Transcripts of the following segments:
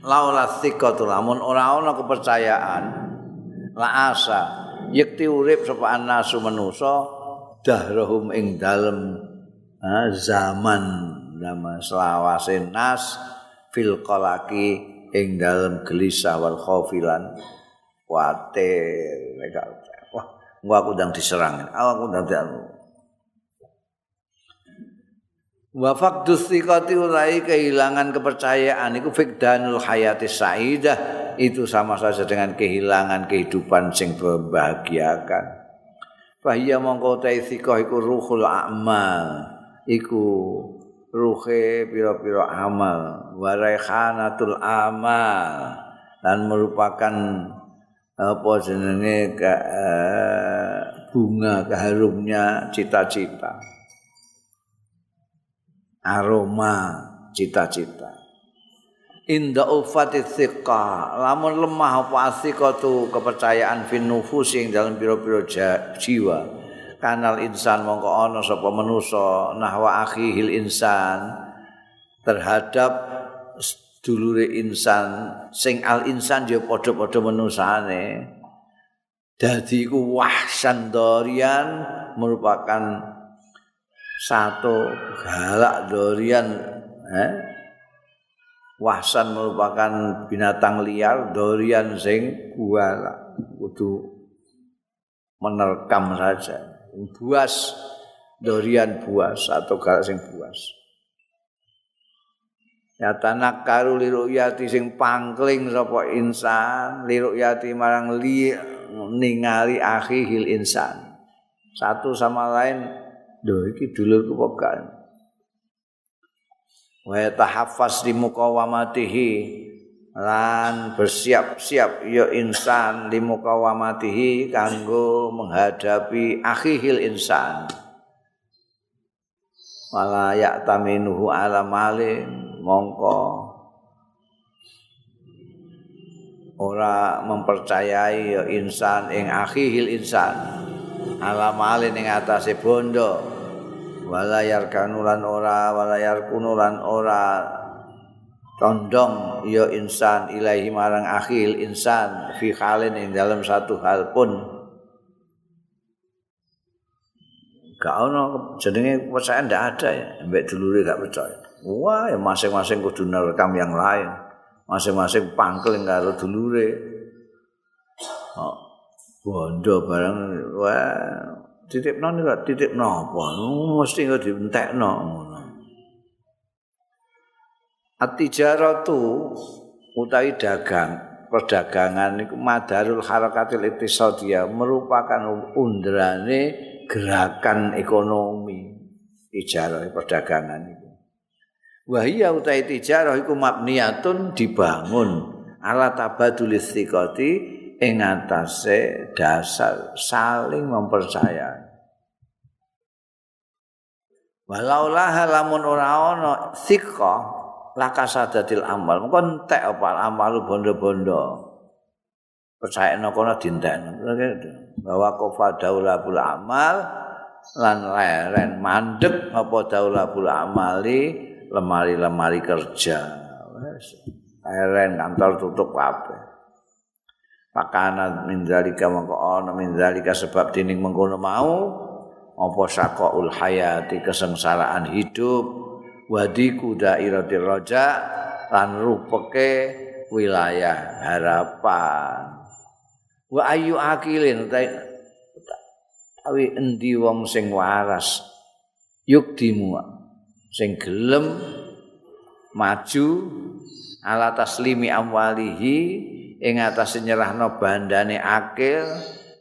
Laula sikatu lamun ora ana kepercayaan. La asa yekti urip sapa anasu manusa dahrahum ing dalem zaman zaman selawase nas fil qalaki ing dalem gelisah wal khaufilan kuatir. Wah aku ndang diserang. Aku ndang Wa faqdus thiqati ulai kehilangan kepercayaan iku fikdanul hayati saidah itu sama saja dengan kehilangan kehidupan sing membahagiakan. Fahiya mongko ta thiqah iku ruhul amal iku ruhe pira-pira amal wa raihanatul amal dan merupakan apa jenenge eh, bunga keharumnya cita-cita. Aroma cita-cita. Inda ufati thiqa, lamun lemah apa athiqatu kepercayaan fin nufus yang dalam piro-piro jiwa. Kanal insan mongko ana sapa manusa nahwa akhihil insan terhadap dulure insan sing al insan ya padha-padha manusane. Dadi iku wahsan merupakan satu. Galak dorian. Eh? wahsan merupakan binatang liar dorian sing galak. Kudu menerkam saja. Buas dorian buas atau galak sing buas. Ya tanak karu liruk yati sing pangkling sapa insan liruk yati marang li ningali akhihil insan. Satu sama lain Lho iki dulurku gak. Wa tahaffaz di muqawamatihi lan bersiap-siap ya insan di muqawamatihi kanggo menghadapi akhihil insan. Wala ya'taminuhu ala malin mongko ora mempercayai ya insan ing akhihil insan. Ala malin ing atase bondo. Walayar kanulan ora walayar kunulan ora. Condong ya insan ilahi marang akhil insan fi halin ing dalam satu hal pun. Gak ono jenenge kepercayaan ndak ada ya. Mbek dulure gak percaya. Wah ya masing-masing kudu nerekam yang lain. Masing-masing pangkel karo dulure. Oh. Bondo barang wah titip non enggak titip napa mesti enggak dientekno ngono. Atijaratu utawi dagang perdagangan iku madarul harakatil iktisadiyah merupakan undrane gerakan ekonomi ijarah perdagangan itu wahia utawi tijarah iku mabniyatun dibangun ala tabadul istiqati ing atase dasar saling mempercayai. Walau lah lamun ora ana thiqa lakasadatil amal. Mengko entek apa amal bondo-bondo. Percaya no kono dinten. Bahwa kofa daulabul amal lan leren mandek apa daulabul amali lemari-lemari kerja. Leren kantor tutup apa. Pakana min zalika mongko ana min zalika sebab dining mengkono mau apa saqaul hayati kesengsaraan hidup wadiku dairatir raja lan rupeke wilayah harapan. Wa ayu akilin tapi endi wong sing waras yuk dimu sing gelem maju ala taslimi amwalihi ing atas nyerahno bandane akil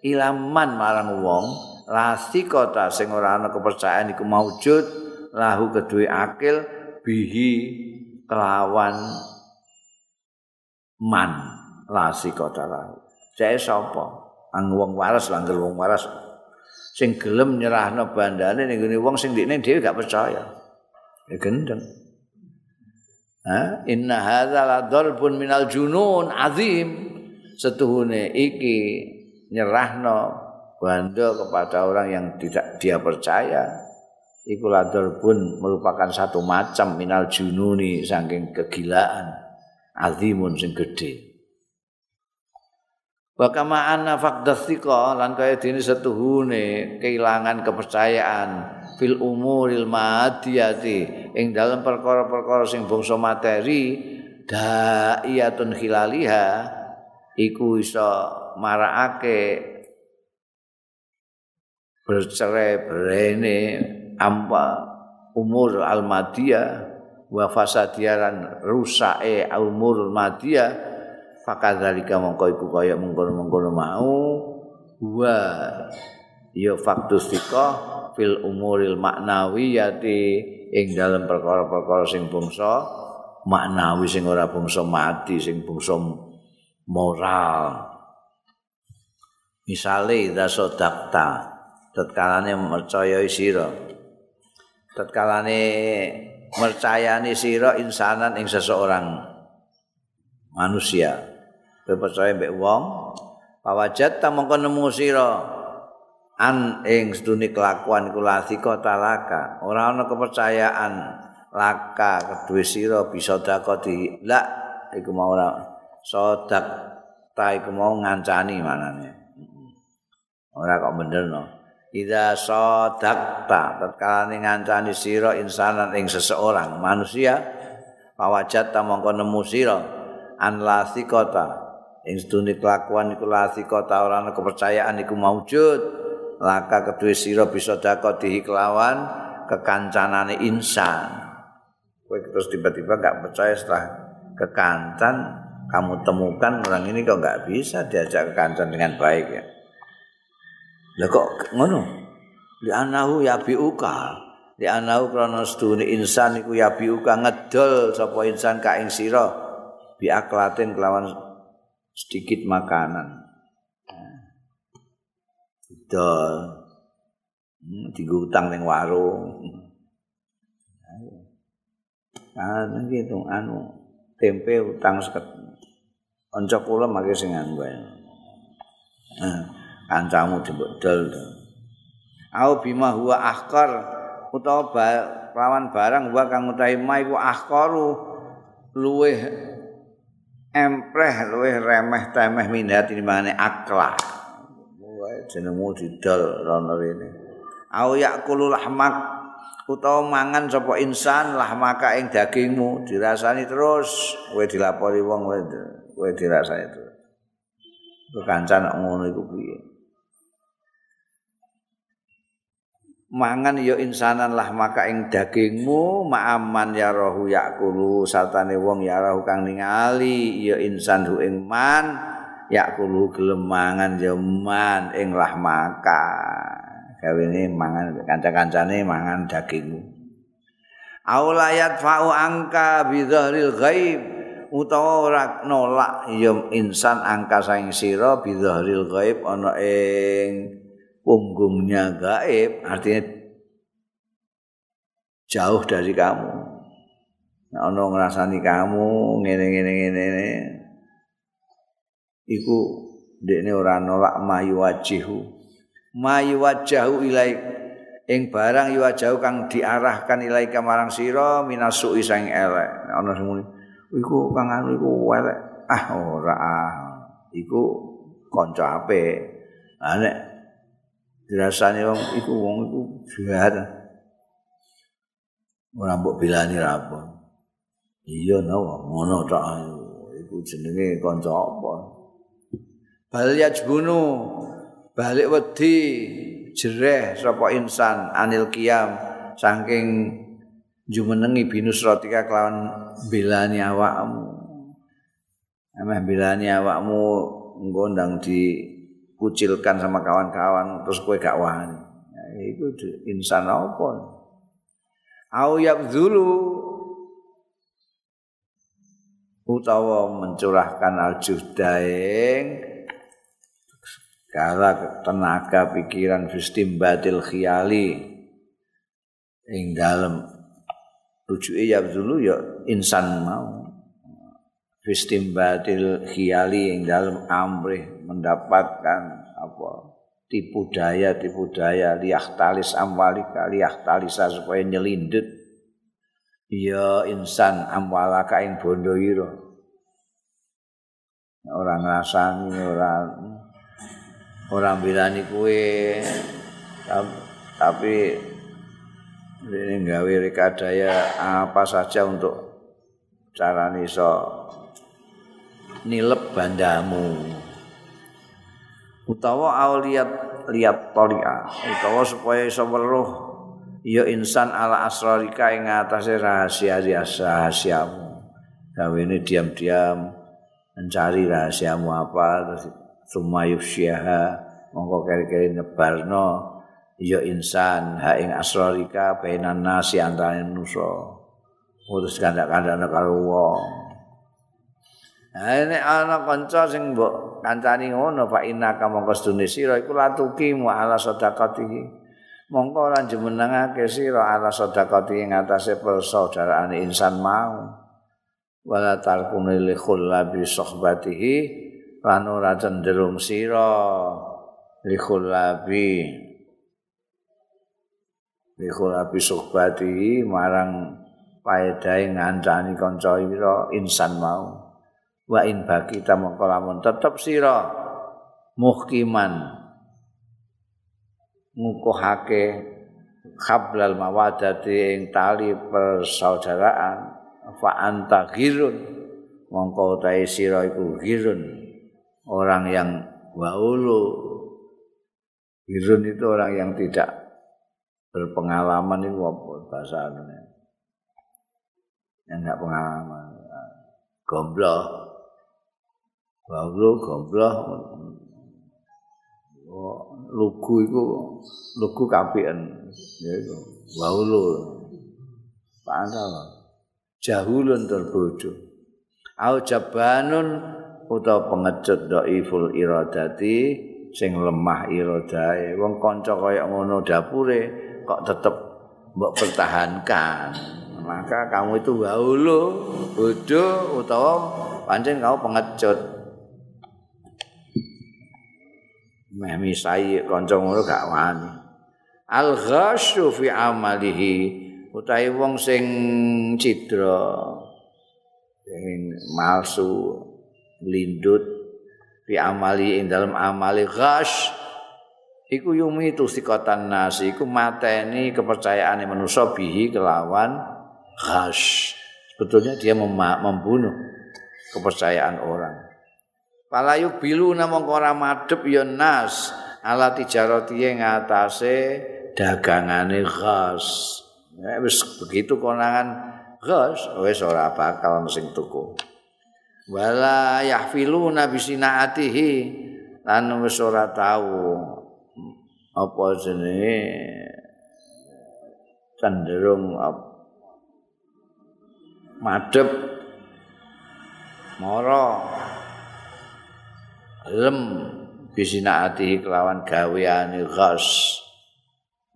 ilaman marang wong lasi kota sing ora ana kepercayaan iku maujud lahu kedue akil bihi kelawan man lasi kota lahu. Saya sapa? Ang wong waras langgar wong waras sing gelem nyerahno bandane ning wong sing dikne dhewe gak percaya. Ya gendeng. Ha? Inna hadza la darbun minal junun azim. Setuhune iki nyerahno banda kepada orang yang tidak dia percaya. Iku lador pun merupakan satu macam minal jununi saking kegilaan azimun sing gede. Wa kama anna faqdatsika lan kaya dene setuhune kehilangan kepercayaan fil umuril madiyati ing dalam perkara-perkara sing bangsa materi daiyatun khilaliha iku iso marakake bercerai berene ampa umur al-madiyah wa fasadiaran rusake umur madiyah fakadzalika mongko iku kaya mengkono-mengkono mau wa ya faktus fil umuril maknawiyati ing dalam perkara-perkara sing bangsa maknawi sing ora bangsa mati sing bangsa moral. Misale ida sodakta tetkalane percaya sira. Tetkalane mercayani sira insanan ing seseorang manusia. Percaya mbek wong? Pawajat ta mongko nemu sira an ing sedune kelakuan iku lasika talaka. Ora ana kepercayaan laka kedue sira bisa dakoti la iku mau ora. Sodak ta iku mau ngancani manane ora kok bener no. Ida sodakta tatkala ngancani sira insanan ing seseorang manusia pawajat ta mongko nemu sira. An lasikota ing sedune kelakuan iku lasika ta ora ana kepercayaan iku maujud laka kedue sira bisa dako dihikelawan kekancanane insan. Kowe terus tiba-tiba enggak percaya setelah kekancan kamu temukan orang ini kok enggak bisa diajak kekancan dengan baik ya? Lah kok ngono? Li anahu ya biuka li anahu krana sedune insan iku ya biuka ngedol sapa insan ka ing sira bi aklatin kelawan sedikit makanan. Dol. Hmm, utang ning warung. Ah, gitu anu tempe utang seket. Kanca kula mangke sing. Ah, kancamu dibodol. Au bima huwa ahkar utawa lawan barang wa kang utahe mai ku ahkaru luweh empreh luwih remeh temeh minat ini aklah wae jenengmu didol rono rene au yakulu lahmak utawa mangan sapa insan lahmaka ing dagingmu dirasani terus. Kowe dilapori wong kowe dirasani terus. Kekancan ngono iku piye? Mangan ya insanan lah maka ing dagingmu ma'aman ya rohu yakulu satane wong ya rohu kang ningali ya insan hu ing man yakulu ya man ing lah maka gawene mangan kanca-kancane mangan dagingmu. Aulayat fa'u angka bidhahril ghaib utawa ora nolak ya insan angka saing sira bidhahril ghaib ana ing punggungnya gaib artinya jauh dari kamu. Ono ngrasani kamu ngene ngene ngene ngene iku dekne ora nolak mayu wajihu mayu wajahu ilai ing barang yu wajahu kang diarahkan ilai marang sira minasu isang elek ono sing iku kang anu iku elek ah ora ah iku kanca apik ah dirasani wong iku wong iku jahat. Ora mbok bilani ra apa. Iya no, ngono tok iku jenenge kanca apa. Bal yajbunu balik wedi jereh sapa insan anil kiam saking jumenengi binus rotika kelawan bilani awakmu. Emeh bilani awakmu ngondang di kucilkan sama kawan-kawan terus kowe gak wani. Ya, itu insan apa? Au yabzulu utawa mencurahkan aljudaing kala tenaga pikiran fistimbatil khiyali ing dalem. Rujuke ya dulu ya insan mau. Fistimbatil khiyali ing dalem amrih mendapatkan apa? Tipu daya tipu daya liah talis amwalika liah talisa supaya nyelindut. Ya insan amwalaka ing bondo ira orang ngrasani orang orang bilani kue tapi ini gawe rekadaya apa saja untuk cara niso nilep bandamu. Utawa awliyat liat tolia utawa supaya iso weruh ya insan ala asrarika ing atase rahasia rahasiamu gawe ini diam-diam mencari rahasiamu apa terus sumayuf syaha mongko keri-keri nebarno ya insan ha ing asrarika bainan nasi antarané manusa urus kandak-kandakne karo wong ini ana kanca sing mbok kancani ngono fa inna mongko sedune sira iku latuki mu ala sedekati. Mongko ora jemenengake sira ala sedekati ing atase persaudaraan insan mau. Wala tarkune li khullabi sohbatihi lan ora cenderung sira li khullabi li khullabi sohbatihi marang paedahe ngancani kanca ira insan mau. wa in baki ta mongko lamun tetep sira muhkiman. Ngukuhake khablal mawadati ing tali persaudaraan fa anta ghirun. Mongko utahe sira iku ghirun orang yang waulu. Ghirun itu orang yang tidak berpengalaman itu apa bahasa yang enggak pengalaman. Gombloh. Bawlo gombloh. Oh, lugu iku lugu kapian. Ya iku bawlo padahal. Jahulun terbodoh. Au jabanun utawa pengecut dhaiful iradati sing lemah iradae wong kanca kaya ngono dapure kok tetep mbok pertahankan. Maka kamu itu bawlo bodoh utawa pancen kamu pengecut. Meh misai kanca ngono gak wani. Al ghasyu fi amalihi utahe wong sing cidra sing malsu lindut fi amali ing dalam amali ghasy iku yumi itu sikatan nasi iku mateni kepercayaan manusia bihi kelawan ghasy sebetulnya dia membunuh kepercayaan orang Palayu bilu namung ora madhep ya nas ala tijarati ing atase dagangane ghas. Ya wis begitu konangan ghas wis ora bakal sing tuku. Wala yahfiluna bisinaatihi lan wis ora tau apa jenenge cenderung madhep mara lem bisina ati kelawan gaweane ghas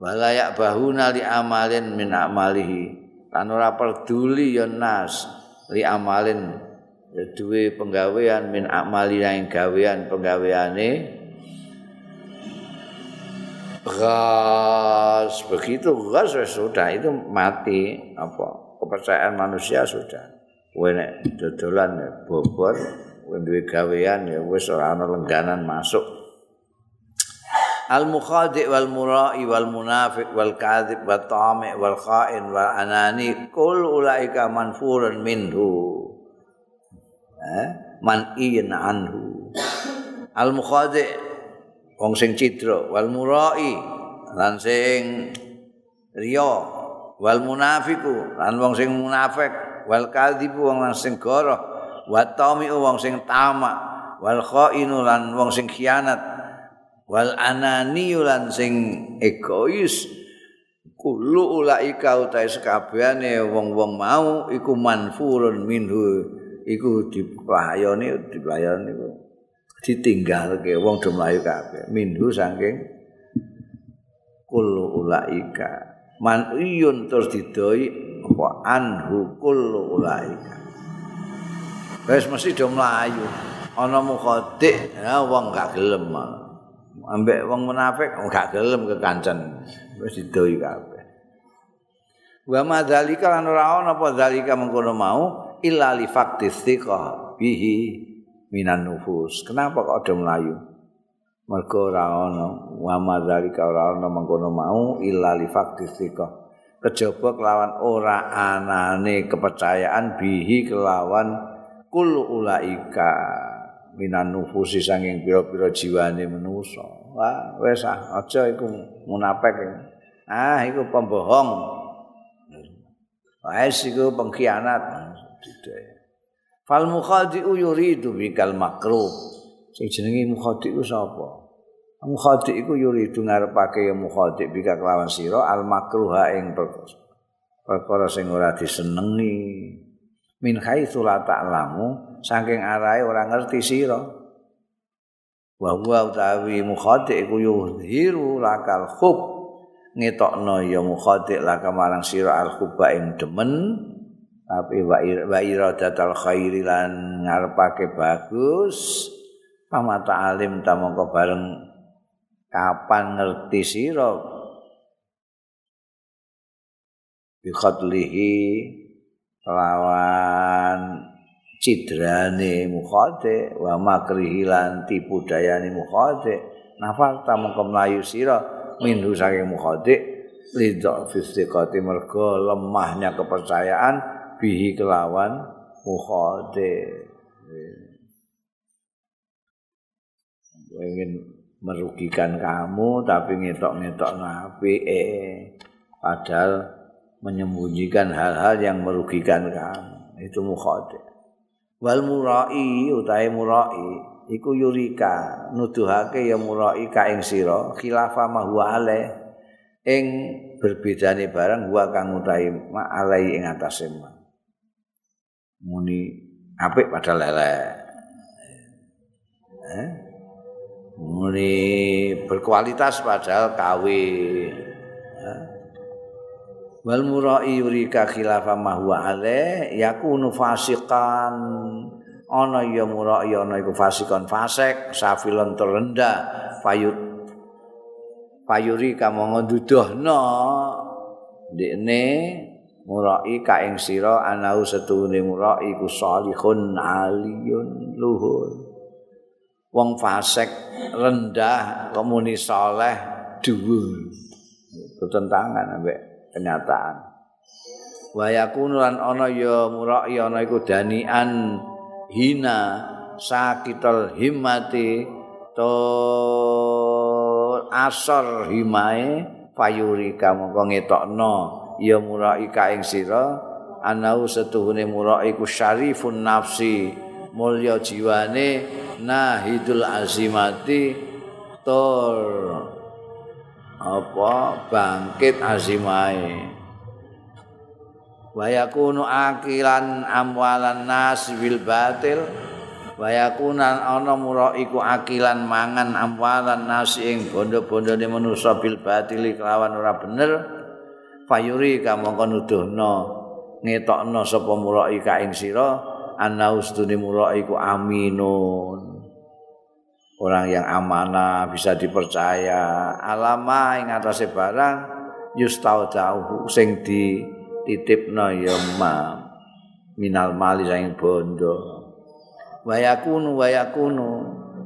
walayak bahuna li amalin min amalihi. Lan ora peduli ya nas li amalin duwe penggawean min amali yang gawean penggaweane. Gas begitu gas sudah itu mati. Apa? Kepercayaan manusia sudah. Wene dodolan bobor duwe gawean ya wis ora ana lengganan masuk. Al mukhadi wal murai wal munafiq wal kadzib wat tami wal khain wal anani kul ulaika manfurun minhu eh? Man anhu. Al mukhadi wong sing cidra wal murai lan sing riya. Wal munafiqu lan wong sing munafik. Wal kadzib wong sing goroh. Wa tami'u wong sing tamak. Wal khainu lan wong sing khianat. Wal anani lan sing egois. Kulo ulaika utahe sekabehane wong-wong mau iku manfurun minhu iku diplayoni diplayoni iku. Ditinggalke wong do mlayu kabeh. Minhu saking kullu ulaika. Man iyun terus didoi apa anhu kullu ulaika. Wis mesti do mlayu. Ana mukhadik ya wong gak gelem. Ambek wong munafik gak gelem kekancan. Wis didoi kabeh. Wa madzalika lan ora ana apa zalika mengkono mau illa li fakti bihi minan nufus kenapa kok ada melayu mergo ora ana wa madzalika ora ana mengkono mau illa li fakti kejaba kelawan ora anane kepercayaan bihi kelawan kul ulaika minan nufusi sanging pira-pira jiwane manusa. Wah, wis ah, aja iku munafik. Ah, iku pembohong. Wis iku pengkhianat. Fal mukhadi'u yuridu bikal makruh. Sing jenenge mukhadi' ku sapa? Mukhadi' iku yuridu ngarepake ya mukhadi' bikal kelawan sira al makruha ing perkara sing ora disenengi. Min haitsu la ta'lamu saking arahe ora ngerti sira wa huwa utawi mukhadi iku yuhiru lakal khub ngetokno ya mukhadi laka marang sira al khuba ing demen tapi wa iradatul khairi lan ngarepake bagus pamata alim ta mongko bareng kapan ngerti sira? Bi khadlihi lawan cidrane mukhade wa makrihi lan tipu dayane mukhade nafal ta mengko mlayu sira minhu saking mukhade lidha fistiqati mergo lemahnya kepercayaan bihi kelawan mukhade ingin merugikan kamu tapi ngetok-ngetok ngapi eh padahal menyembunyikan hal-hal yang merugikan kamu. Itu mukhade wal murai utahe murai iku yurika. Nuduhake ya murai ka ing sira khilafa ma huwa ale ing berbedane barang huwa kang utahe ma alai ing atase ma muni apik padahal elek eh? Muni berkualitas padahal kawe wal murai yurika khilafa ma huwa ale yakunu fasikan. Ana ya murai ana iku fasikon fasik safilon terendah. Payut payuri kamu ngeduduhno dekne murai ka ing sira anau setune murai iku salihun aliyun luhur. Wong fasik rendah kemuni saleh dhuwur. Bertentangan ambek kenyataan. Wa yakunu lan ana ya murai ana iku danian hina sakitul himmati to asor himae fayuri kamu kok ngetokno ya murai ka ing sira anau setuhune murai ku syarifun nafsi mulya jiwane nahidul azimati tur apa bangkit azimae. Wa yakunu akilan amwalan nas bil batil wa yakunan ana mura iku akilan mangan amwalan nas ing bondo-bondone manusa bil batil kelawan ora bener fayuri kamu nuduhno ngetokno sapa mura ika ing sira ana ustune mura iku aminun. Orang yang amanah bisa dipercaya. Alama ing atase barang yustaudau sing di titipno ya ma minal mali sing bondo. Wayakunu wayakunu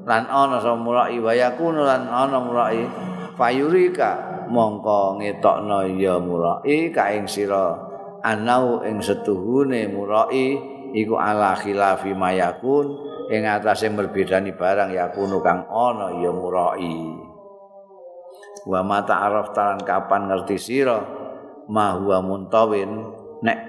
lan ana sapa mulai wayakunu lan ana mulai fayurika mongko ngetokno ya mulai ka ing sira anau ing setuhune mulai iku ala khilafi mayakun ing atase berbedani barang ya kuno kang ana ya murai. Wa mata araf talan kapan ngerti sira ma huwa muntawin nek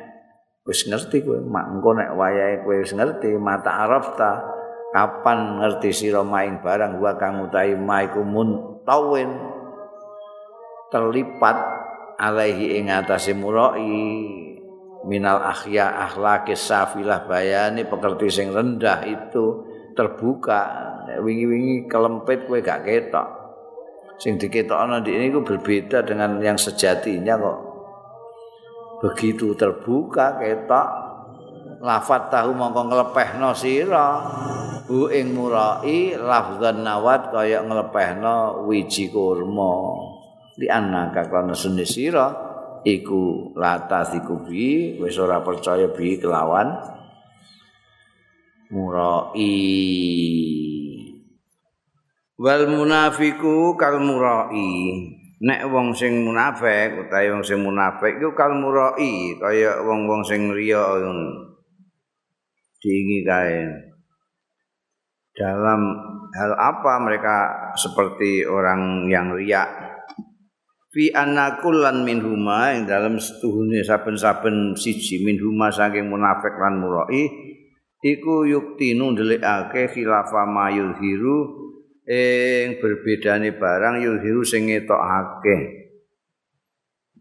wis ngerti kowe mak engko nek wayahe kowe wis ngerti mata araf ta kapan ngerti sira maing barang wa kang utahi ma iku muntawin terlipat alaihi ing atase murai. Minal akhya akhlaqis safilah bayani pekerti sing rendah itu terbuka. Wingi-wingi kelempit kowe gak ketok. Sing diketokno di ini ku berbeda dengan yang sejatinya kok. Begitu terbuka ketok lafat tahu mongko nglepehno sira. Hu ing murai lafzan nawat kaya nglepehno wiji kurma di anaka kana sunni sira iku latas iku bi wis ora percaya bi kelawan. Murai. Wal munafiku kal murai. Nek wong sing munafik utawa wong sing munafik iku kal murai kaya wong-wong sing riya diingi kae. Dalam hal apa mereka seperti orang yang riak fi anakulan min huma yang dalam setuhune saben-saben siji min huma saking munafik lan murai iku yuktinu ndelikake khilafa mayul hiru ing berbedane barang yuhiru sing ngetokake.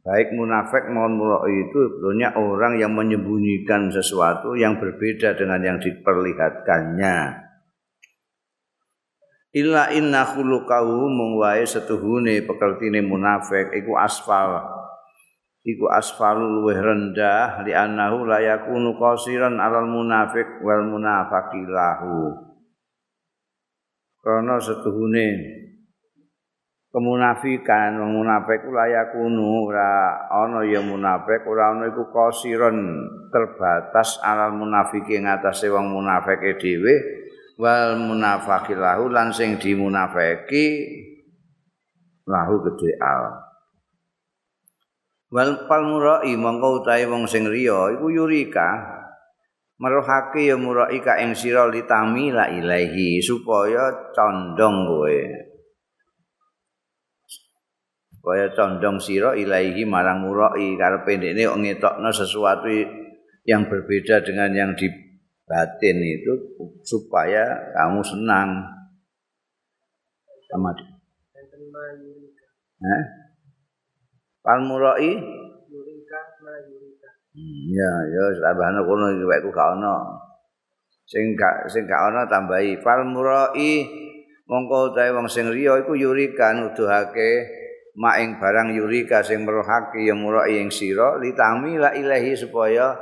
Baik munafik maupun murai itu sebetulnya orang yang menyembunyikan sesuatu yang berbeda dengan yang diperlihatkannya illa inna khuluqahu mung wae setuhune pekertine munafik. Iku asfal. Iku asfalul luweh rendah li annahu la yakunu qasiran alal munafik wal munafaqilahu karena setuhune kemunafikan wong munafik layak kuno ora ana ya munafik ora ana iku kosiron terbatas alal munafiki ing atase wong munafike dhewe wal munafaqilahu lan sing dimunafiki lahu gede al. Wal palmurai mongko utahe wong sing riya iku yurika. Meruhake ya muraika ing sira litami la ilahi supaya condong kowe. Supaya condong sira ilahi marang murai karepe ndekne ngetokno sesuatu yang berbeda dengan yang di batin itu supaya kamu senang sama Eh? Pal murai Ya, ya tambahane kono iki wekku gak ana. Sing gak sing gak ana tambahi fal murai mongko utahe wong sing riya iku yurikan nuduhake mak ing barang yurika sing meruhake ya murai ing sira litami la ilahi supaya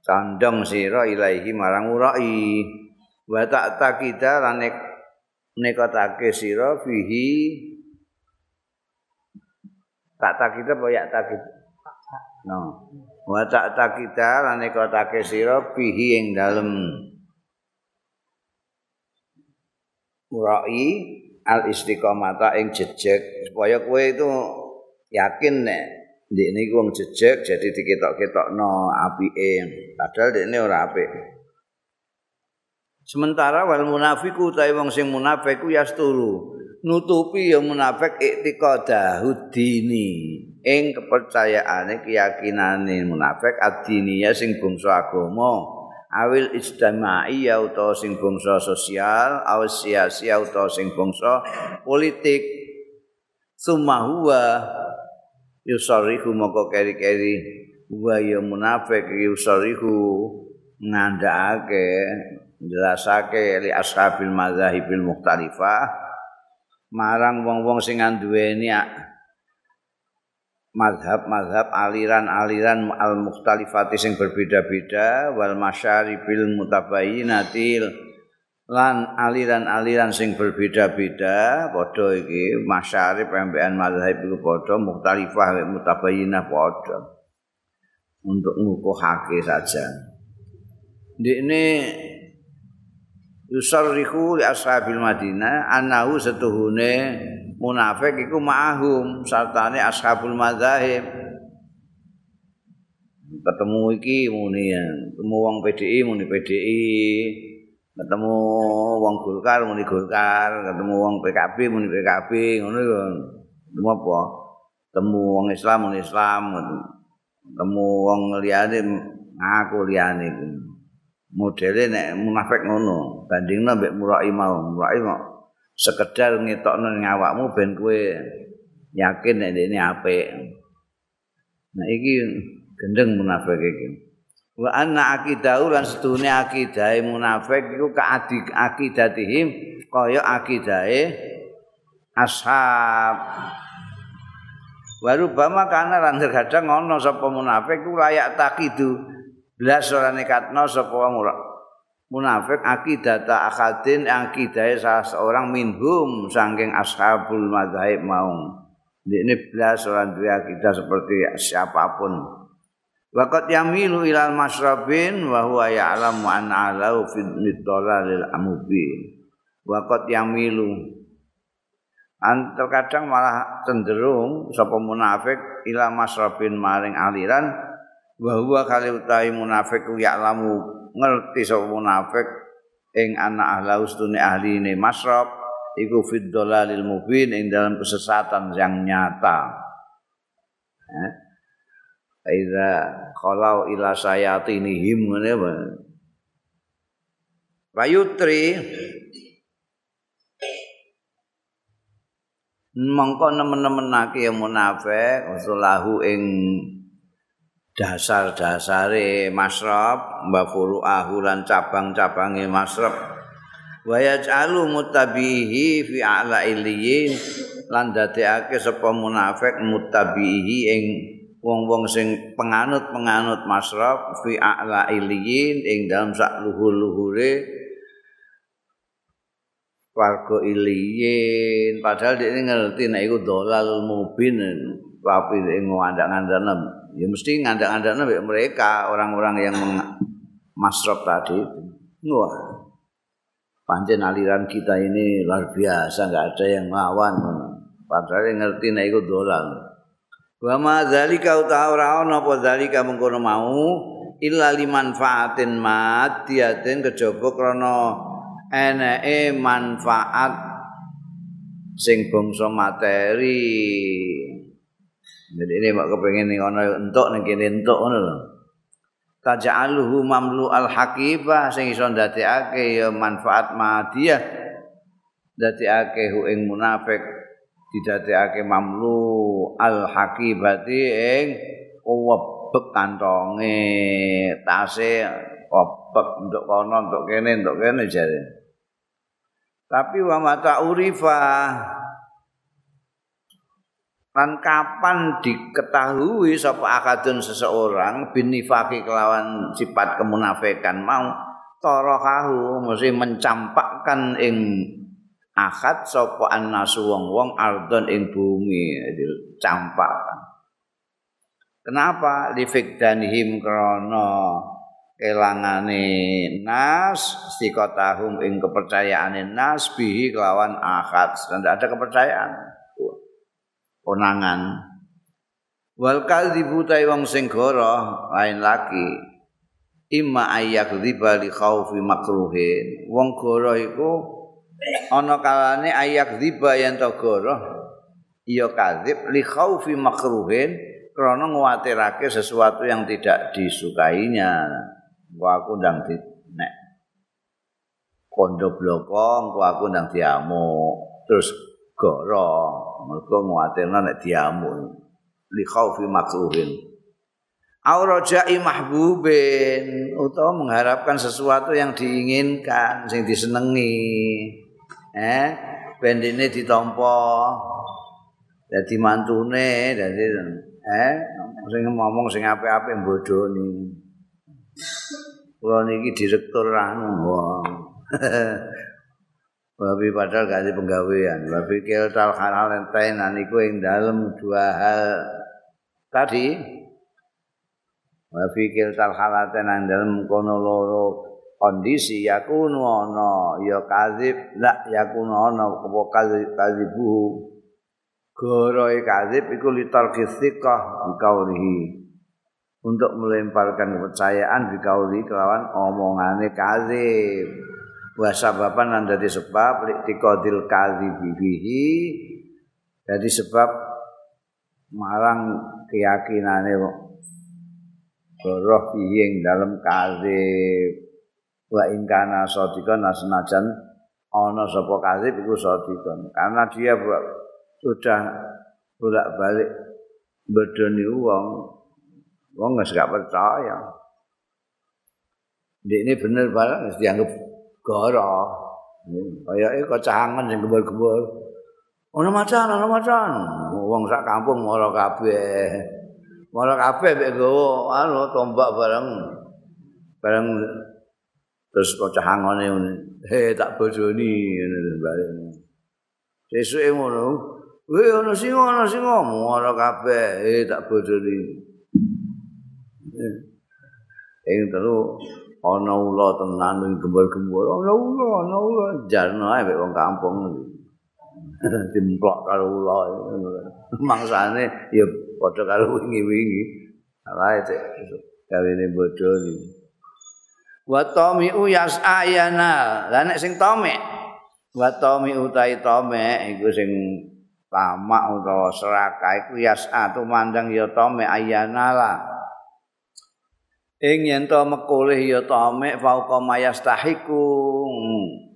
condong sira ilahi marang murai wa tak takida lan nekotake sira fihi. Tak takida apa ya takid no. Wa tak takita lan nekotake sira bihi ing dalem. Murai al istiqomata ing jejeg. Supaya kowe itu yakin nek ndek niku wong jejeg jadi diketok-ketokno apike. Padahal ndekne ora apik. Sementara wal munafiku utawi wong sing munafik ku yasturu. Nutupi ya munafik iktiqadahu dini ing kepercayaane keyakinane munafik adiniya sing bangsa agama. Awil ijtimai ya utawa sing bangsa sosial aw siasi utawa sing bangsa politik. Summa huwa yusarihu moko keri-keri. Wa ya munafik yusarihu ngandhakake jelasake li ashabil madzahibil mukhtalifah. Marang wong-wong sing nduweni mazhab-mazhab aliran-aliran al-mukhtalifati sing berbeda-beda wal masyaribil mutabayyinatil lan aliran-aliran sing berbeda-beda padha iki masyarib pembean mazhab iku padha mukhtalifah mutabayyinah padha. Untuk ngukuhake saja. Ini yusarrihu li ashabil madinah anahu setuhune munafik iku ma'ahum sartane ashabul madzahib ketemu iki muni ketemu wong PDI muni PDI ketemu wong Golkar muni Golkar. Ketemu wong PKB muni PKB ngono iku. Ketemu apa? Ketemu wong Islam muni Islam. Ketemu wong liyane ngaku liyane modele nek munafik ngono bandingna mbek murai mau. Murai mau sekedar ngetokno ning awakmu ben kowe yakin nek ini apik. Nah iki gendeng munafik iki. Wa anna aqidahu lan sedune akidahe munafik iku kaadik akidatihim kaya akidahe ashab. Baru bama kana lan terkadang ana sapa munafik ku layak takidu. Blas ora nekatno sapa munafik akidata akadin akidahe salah seorang minhum saking ashabul madzhab mau ini blas ora duwe akidah seperti siapapun Waqat yamilu ilal masrabin wa huwa ya'lamu an alau fi middalalil amubin. Waqat yamilu an terkadang malah cenderung sapa munafik ila masrabin maring aliran wa huwa kali utahi munafik ya'lamu ngerti sapa munafik ing ana ahlau stune ahli masrab iku fid dalalil mubin ing dalam kesesatan yang nyata. Eh? Aida kalau ila sayatinihim ngene apa? Payutri mongko nemen-nemenake munafik usulahu ing dasar-dasare masrab mbafuru ahulan cabang-cabange masrab wa yaj'alu mutabihi fi a'la iliyin lan dadekake sapa munafik mutabihi ing wong-wong sing penganut-penganut masraf fi a'la iliyin ing dalam sak luhur-luhure warga iliyin. Padahal dia ngerti nek iku dolal mubin tapi dia ngandak-ngandakna ya mesti ngandak-ngandakna mereka orang-orang yang masraf tadi. Wah pancen aliran kita ini luar biasa nggak ada yang melawan padahal dia ngerti nek iku dolal Wa ma dzalika utawa ana apa dzalika mengkono mau illa limanfaatin madiyatin kejaba krana eneke manfaat sing bangsa materi. Jadi ini mak kepengen ning ana entuk ning kene entuk ngono lho. Taj'aluhu mamlu al-haqiba sing iso ndadekake ya manfaat madiyah ndadekake hu ing munafik didadekake mamlu al hakibati ing webek kantonge. Tase webek untuk kono untuk kene untuk kene jare. Tapi wa mata urifa lan kapan diketahui sapa akadun seseorang binifaki kelawan sifat kemunafikan mau torokahu mesti mencampakkan ing akad sapa annasu wong-wong ardon ing bumi. Campak kenapa? Lifikdanihim krana kelangane nas sikotahum ing kepercayaane nas bihi kelawan akad. Tidak ada kepercayaan. Konangan. Wal kadzibu wong sing goro lain lagi. Imma ayyak dzibali khaufi makruhin. Wong goro iku ana kalane ayak riba yen togoro iya kadzib li khaufi makruhin krana nguwatirake sesuatu yang tidak disukainya. Gua aku ndang di nek kondo bloko gua aku ndang diamu terus goro mergo nguwatirna nek diamu li khaufi makruhin. Aurojai mahbubin. Utawa mengharapkan sesuatu yang diinginkan, yang disenengi. Eh? Bendine ditampa. Dadi mantune dadi eh? Sing ngomong sing apik-apik bodoni kula niki direktur anu Babi padahal ada penggawean. Babi kiltal halal enten niku ing dalem dua hal tadi. Babi kiltal halal enten dalem kono loro kondisi yakunu ana ya kadzib la yakunu ana apa kadzib goroe kadzib iku litar kistikah dikaulihi untuk melemparkan kepercayaan dikauli kelawan omongane kadzib. Wa sababan lan dadi sebab liqadil kadzibi bihi. Dadi sebab marang keyakinane goroh bihi dalam kadzib wa ing kana sadiqan asnajan ana sapa kadzib iku sadiqan karena dia sudah bolak-balik bedoni wong wong gak percaya ini bener barang mesti dianggap goro. Kayake kecangan sing gembur-gembur. Ono macan, ono macan. Wong sak kampung mara kabeh. Mara kabeh mek gowo anu tombak bareng. Bareng terus kecangane ngene. He tak bojoni ngene bareng. Sesuke ngono. Weh ana singa ana singa mara kabeh eh tak bojoni. Ing telu ana ula tenan ning gembul-gembul ana ula ana ula jarno ae wong kampung dimplok karo ula mangsane ya padha karo wingi-wingi alae cek gawene bodho iki wa tami uyas ayana lah nek sing tome wa tami utai tome iku sing tamak utawa serakah iku yasa tumandang ya tome ayana lah. Ing yen to mekole ya tamek fauqa mayastahiku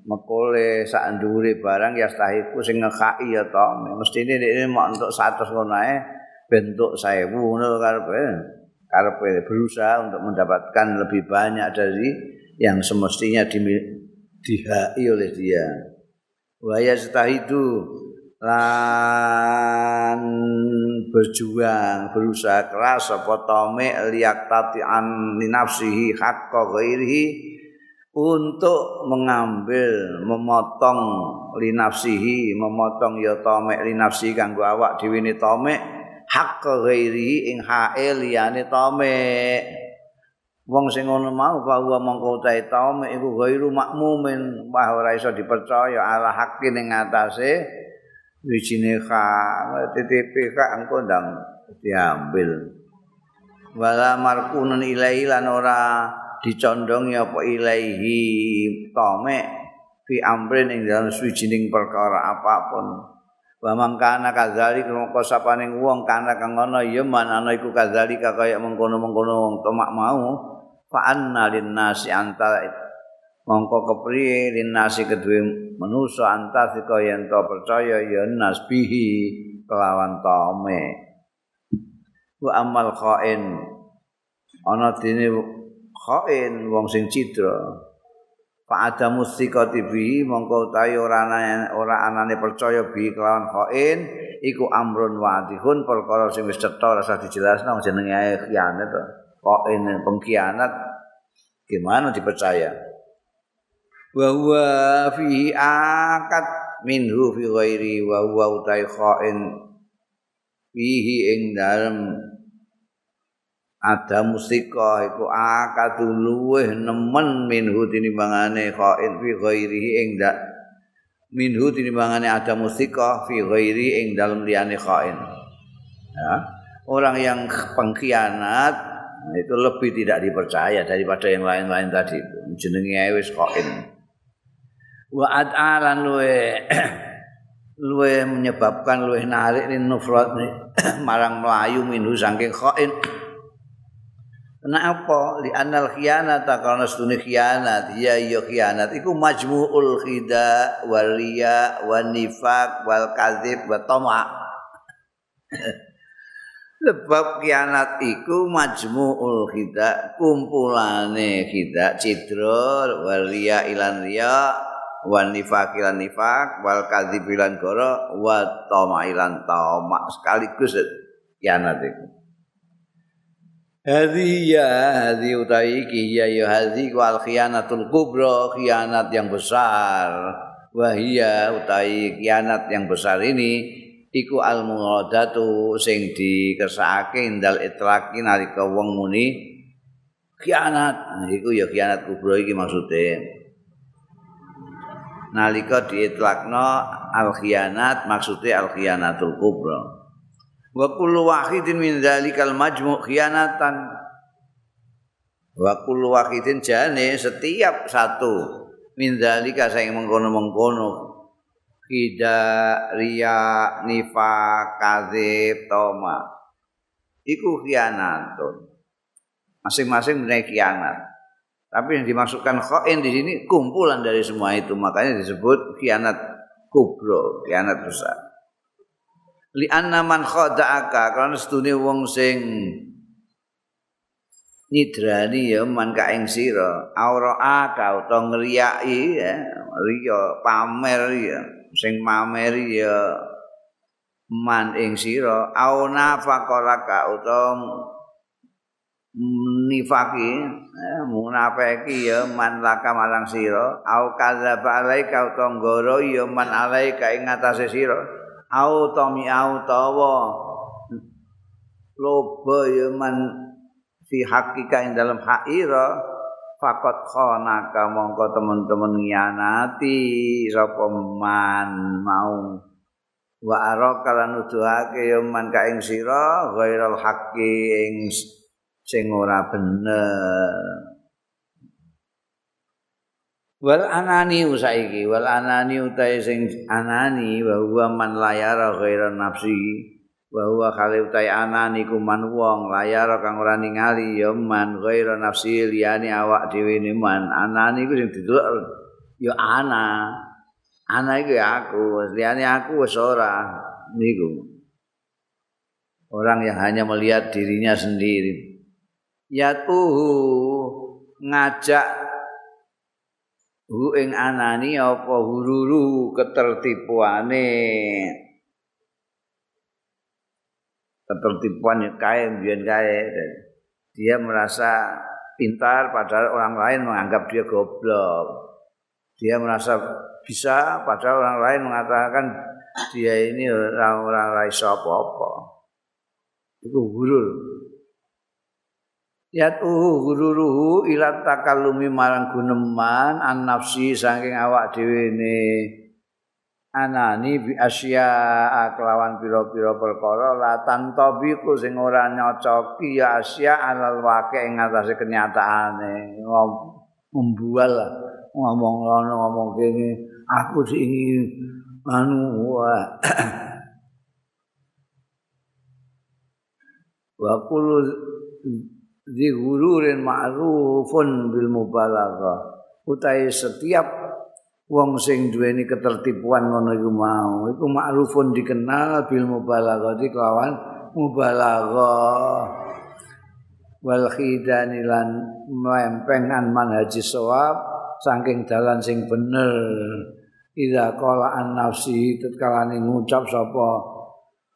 mekole sak ndure barang yastahiku sing ngekaki ya tamek mestine nek mok entuk 100 ngono ae bentuk 1000 ngono karepe karepe berusaha untuk mendapatkan lebih banyak dari yang semestinya dihai oleh dia. Wa yastahidu lan berjuang berusaha keras apa tome liak tatian linafsihi hakka ghairihi untuk mengambil memotong linafsihi memotong ya tome linafsi kanggo awak dhewe ne tome hakka ghairihi ing hae liyane tome. Wong sing ngono mau bahwa mongko utahe tome iku ghairu makmumin. Bahwa ora iso dipercaya ala haqqin ing atase wijine ka TTP ka engko ndang diambil. Wala markunun ilaihi lan ora dicondongi apa ilaihi tome fi amrin ing dalam suwijining perkara apapun wa mangkana kadzali mongko sapaning wong kana kang ana ya manana iku kadzali kaya mengkono-mengkono tomak mau. Fa anna lin nasi anta mongko kepriye lin nasi kedue manusa antasika yen to percaya ya nasbihi kelawan tome. Wa amal khain ana dene khain wong sing cidra fa ada mustikati bi mongko utahe ora ora anane percaya bi kelawan khain iku amrun wadihun perkara sing wis cetha rasa dijelasno jenenge ae khianat to khain pengkhianat. Gimana dipercaya? Wa huwa fihi akad minhu fi ghairi wa huwa utai khain fihi ing dalem ada musika iku akad luweh nemen minhu tinimbangane khain fi ghairi ing dak minhu tinimbangane ada musika fi ghairi ing dalem liyane khain. Ya. Orang yang pengkhianat itu lebih tidak dipercaya daripada yang lain-lain tadi jenenge wis khain. Wa ad'alan luwe luwe menyebabkan luwe narik nufrat marang melayu minhu saking khain Kenapa? Li anal khianat karena setune khianat. Ya iya khianat iku majmu'ul khida wal riya wan nifaq wal kadzib wa tama. Sebab khianat iku majmu'ul khida kumpulane khida cidra wal riya ilan riya wan nifaq lan nifaq wal kadzib lan goro wa tamailan tamak sekaligus kianat iku Hadi ya hadi utai iki ya ya hadi wal khianatul kubra khianat yang besar. Wahia utai khianat yang besar ini iku al muradatu sing dikersakake indal itlaqi nalika wong muni khianat. Iku ya khianat kubra iki maksude. Nalika diitlakno al khianat maksude al khianatul kubra wa kullu wahidin min dzalikal majmu' khianatan. Wa kullu wahidin jane setiap satu min dzalika sing mengkono-mengkono. Kida riya nifa kadzib toma. Iku khianatun. Masing-masing menaik khianat. Tapi yang dimasukkan khain di sini kumpulan dari semua itu, makanya disebut khianat kubro, khianat besar. Li anna man khada'aka karena setune wong sing nidrani ya man ka ing sira. Aura ka utawa ngriyaki ya riya pamer ya sing mamer ya man ing sira. Auna faqala ka utawa nifaki eh, munafiki ya man laka marang sira. Au kadzaba alaika utawa nggoro ya man alaika ing atase sira au tami au tawa loba ya man fi hakika ing dalam haira fakot khonaka mongko teman-teman ngianati sapa man mau. Wa araka lan nuduhake ya man ka ing sira ghairal haqqi ing sing ora bener wal anani usaiki wal anani utahe sing anani wa huwa man layara ghairan nafsi bahwa kali utai anan iku man wong layar kang ora ningali ya man ghaira nafsi liyane awak dhewe ne man. Anan iku sing didelok ya ana. Ana iku ya aku liyane aku wis ora niku. Orang yang hanya melihat dirinya sendiri. Yatuhu ngajak hu ing anani apa hururu ketertipuane ketertipuan kaya, biar kaya. Dia merasa pintar padahal orang lain menganggap dia goblok. Dia merasa bisa padahal orang lain mengatakan dia ini orang-orang lain apa-apa. Itu gurul. Yatuhu gururuhu ilat takallumi marang guneman an nafsi saking awak dhewe ne. anani bi asya kelawan pira-pira perkara la tantabiku sing ora nyocoki ya asya alal wake ing atase kenyataane membual ngomong ngono ngomong kene aku sing anu wa wa kullu zihururin ma'rufun bil mubalaghah. Utai setiap wong sing duweni ketertipuan ngono iku mau. Iku makrufun dikenal bil mubalaghati kelawan mubalaghah. Wal khidani lan mlempengan manhaji sawab saking dalan sing bener. Ida qala an nafsi tatkala ngucap sapa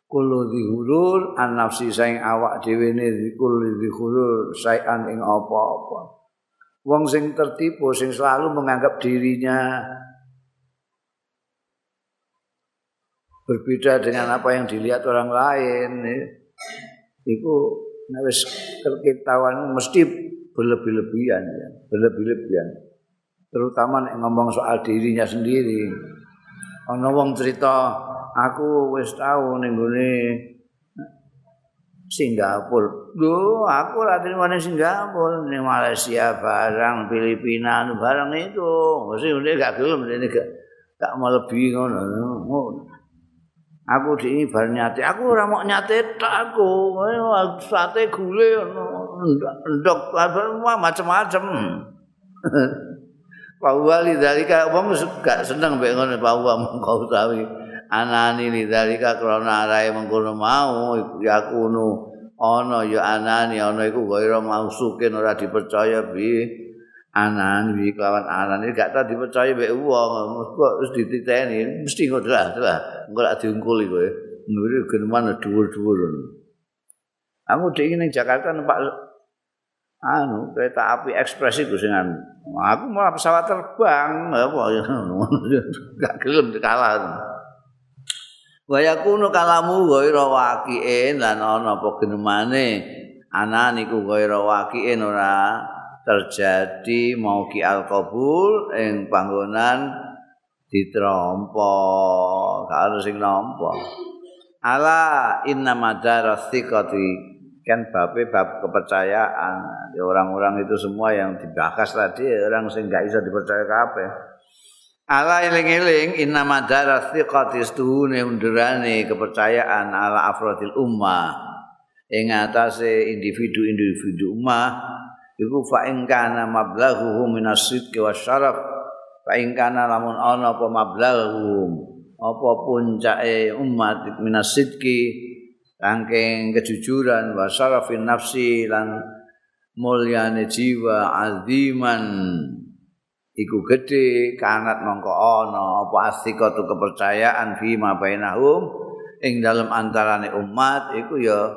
kulo dihurur an nafsi saing awak dhewe ne kulo dihurur sayan ing apa-apa. Wong sing tertipu sing selalu menganggap dirinya berbeda dengan apa yang dilihat orang lain itu nek wis mesti berlebih-lebihan ya. Berlebih-lebihan. Terutama nek ngomong soal dirinya sendiri. Ana wong cerita aku wis tahu ning Singapura. Lho, aku lagi di Singapura, di Malaysia barang, Filipina barang itu. Mesti udah gak gelem ini gak gak mau ngono. Aku di ini bar nyate, aku ora mau nyate tak aku. Sate gule ndok macam-macam. Pak Wali dari wong gak seneng mbek ngono Pak Wali mengkau tahu. Anani lidzalika krana arae mengkono mau ya kuno ana ya anani ana iku gaira mausukin ora dipercaya bi. Anan bi kawan anan iki gak tau dipercaya mbek wong. Kok wis dititeni mesti ngono lah engko lak diungkul iku nuri geneman dhuwur-dhuwur aku dhewe ning Jakarta numpak anu kereta api ekspres iku sing aku malah pesawat terbang apa gak gelem kalah wa yakunu kalamu ghaira waqi'in lan ana apa genemane? Ana niku ghaira waqi'in ora terjadi mau ki al qabul ing panggonan ditrompo. Karo sing nampa. Ala inna madarasiqati kan babe bab kepercayaan. Orang-orang itu semua yang dibahas tadi orang sing gak bisa dipercaya kabeh Ala eling-eling inna madara thiqati stuhune undurane kepercayaan ala afrodil ummah. Ing atase individu-individu ummah iku fa ing kana mablaghuhu minasidqi wasyaraf fa ing kana lamun ana apa mablaghuhum apa puncake umat minasidqi rangking kejujuran wa syarafin nafsi lan mulyane jiwa aziman iku gedhe kanat mongko ana apa astikatu kepercayaan fi ma bainahum. Ing dalam antarane umat iku ya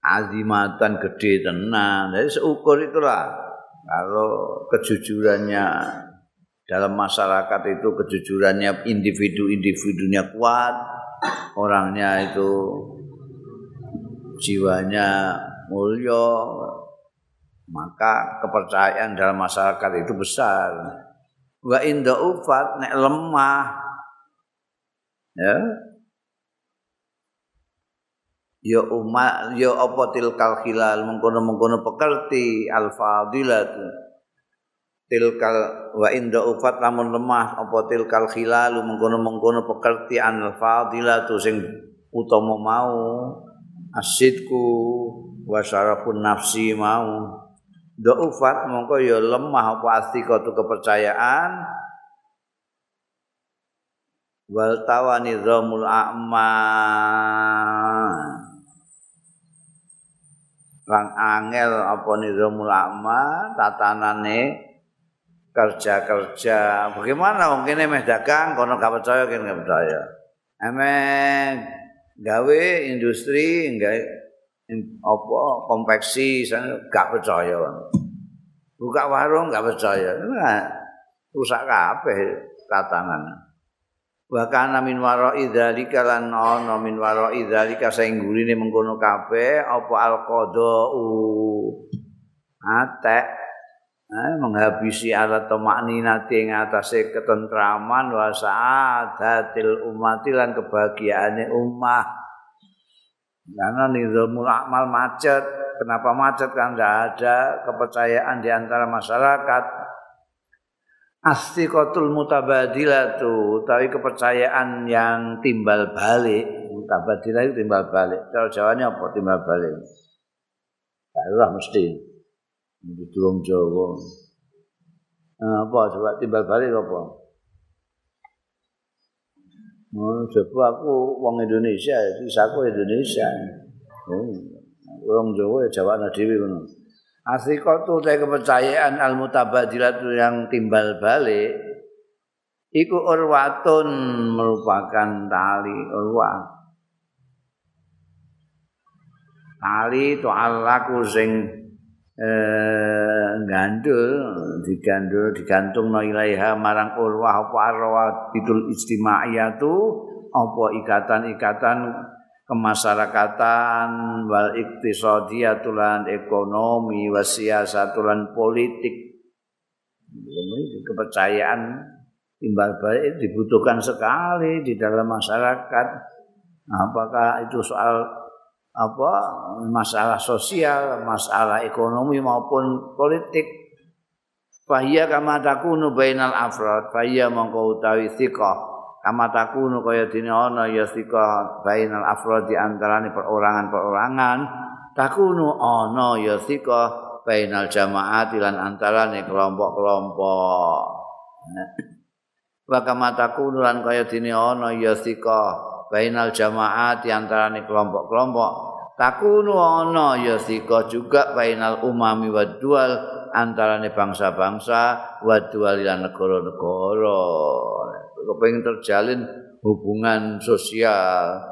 azimatan gede tenan. Jadi seukur itulah. Kalau kejujurannya dalam masyarakat itu kejujurannya individu-individunya kuat orangnya itu jiwanya mulia maka kepercayaan dalam masyarakat itu besar. Wa inda ufat nek lemah. Ya. Ya umat ya apa tilkal khilal mengkono-mengkono pekerti al fadilat tilkal wa inda ufat lamun lemah apa tilkal khilal mengkono-mengkono pekerti al fadilat sing utama mau. Asidku wa syarafun nafsi mau Da'ufat mongko ya lemah apa astika tu kepercayaan. Wal tawani zamul a'ma. Lan angel apa nizamul a'ma tatanane kerja-kerja. Bagaimana mungkin meh dagang kono gak percaya kene gak percaya. Emeh gawe industri enggak apa konveksi gak percaya. Buka warung gak percaya. Nah, rusak kabeh tatanan wa kana min wara idzalika lan ana min wara idzalika sing gurine mengkono kabeh apa alqadau. Atek. Eh, menghabisi alat tomakninati ing atase ketentraman wa saadatil umati lan kebahagiaane ummah Karena nizamul amal macet. Kenapa macet? Kan tidak ada kepercayaan di antara masyarakat. Astiqotul mutabadilah itu. Tapi kepercayaan yang timbal balik. Mutabadilah itu timbal balik. Kalau jawabnya apa timbal balik? Barulah mesti. Di tulung Jawa. Nah, apa coba timbal balik apa? Oh, sebab aku wong Indonesia, sisaku Indonesia. Oh, wong Jawa Jawa dhewe ngono. Asriqatu te kepercayaan al-mutabadilat yang timbal balik iku urwatun merupakan tali urwa. Tali alaku sing eh gandul digandul digantung no ilaiha marang urwah apa arwah bidul istima'iyatu apa ikatan-ikatan kemasyarakatan wal iktisadiyatulan ekonomi wasiasatulan politik. Kepercayaan timbal balik dibutuhkan sekali di dalam masyarakat. Apakah itu soal apa masalah sosial, masalah ekonomi maupun politik. Fahiyya kama takunu bainal afrad, fahiyya mongko utawi thiqah. Kama takunu kaya dene ana ya thiqah bainal afrad di antarané perorangan-perorangan. Takunu ana ya thiqah bainal jamaat lan antarané kelompok-kelompok. Wa kama takunu lan kaya dene ana ya thiqah bainal jamaat antara kelompok-kelompok. Takunu ana ya sika juga bainal umami wa dual antara bangsa-bangsa wa dual lan negara-negara. Kepengin terjalin hubungan sosial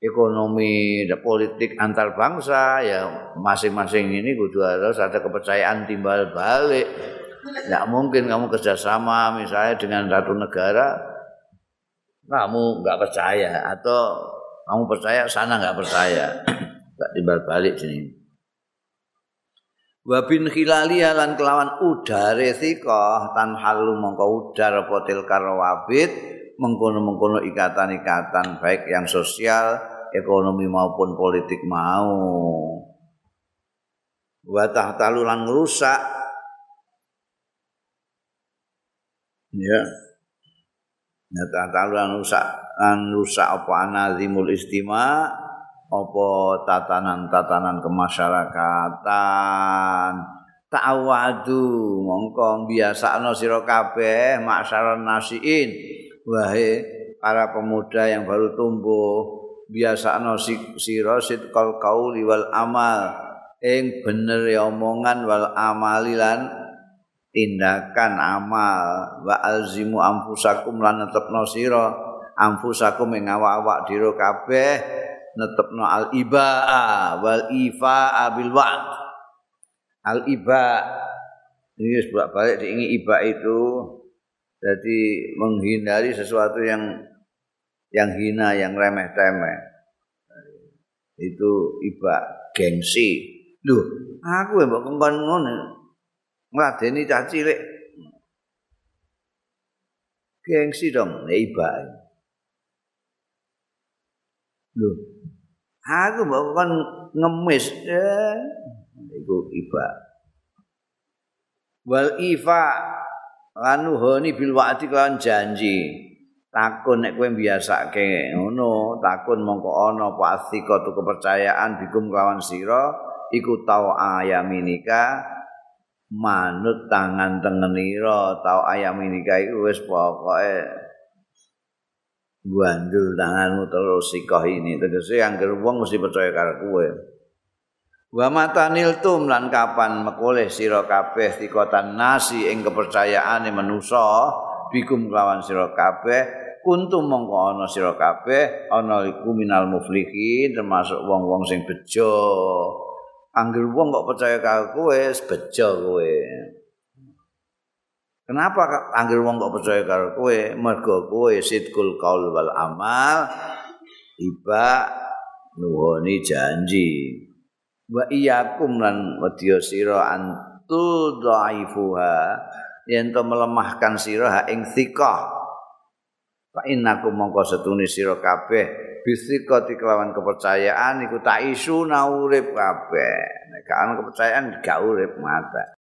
ekonomi dan politik antar bangsa ya masing-masing ini kudu harus ada kepercayaan timbal balik. Tidak mungkin kamu kerjasama misalnya dengan satu negara kamu nggak percaya atau kamu percaya sana nggak percaya nggak timbal balik sini Wabin khilali lan kelawan udare sika tan halu mongko udar potil karawabit mengkono-mengkono ikatan-ikatan baik yang sosial, ekonomi maupun politik mau. Wa tahtalu lan ngrusak. Ya. Nyata talan rusak an rusak apa anazimul istima apa tatanan-tatanan kemasyarakatan. Ta'awadu mongko biasakno sira kabeh maksaran nasiin. Wahai para pemuda yang baru tumbuh biasakno sira sidqal qauli wal amal. Ing bener omongan wal amali lan tindakan amal. Wa alzimu amfusakum lan netepno sira. Amfusakum ing awak-awak dira kabeh netepno al ibaa wal ifaa bil wa'd. Al iba. Ini sebab balik diingi iba itu. Jadi menghindari sesuatu yang yang hina yang remeh temeh itu iba gengsi. Lho, aku ya kongkon ngono. Ngladeni cah cilik. Gengsi dong, iba. Lho, aku mbok kongkon ngemis. Eh, iku iba. Wal ifa lanuhoni bil wa'di kan janji. Takun nek kowe biasake ngono, takun mongko ana apa asika kepercayaan bikum kawan sira. iku tau ayaminika manut tangan tengenira tau ayaminika iku wis pokoke gandul tanganmu terus sikoh ini. Tegese anggere wong mesti percaya karo kowe. Wa matanil tum lan kapan mekoleh sira kabeh tikotan nasi ing kepercayaane manusa bikum lawan sira kabeh kuntum mongko ana sira kabeh ana iku minal muflihin termasuk wong-wong sing bejo Anggil wong kok percaya karo kowe, bejo kowe. Kenapa anggil wong kok percaya karo kowe? Mergo kowe sidkul qaul wal amal iba nuhoni janji. Wa iyyakum lan wedya sira antu dhaifuha yen to melemahkan sira ing thikah. Fa innakum mongko setune sira kabeh bisika kelawan kepercayaan iku tak isu urip kabeh. Nek kepercayaan gak urip mata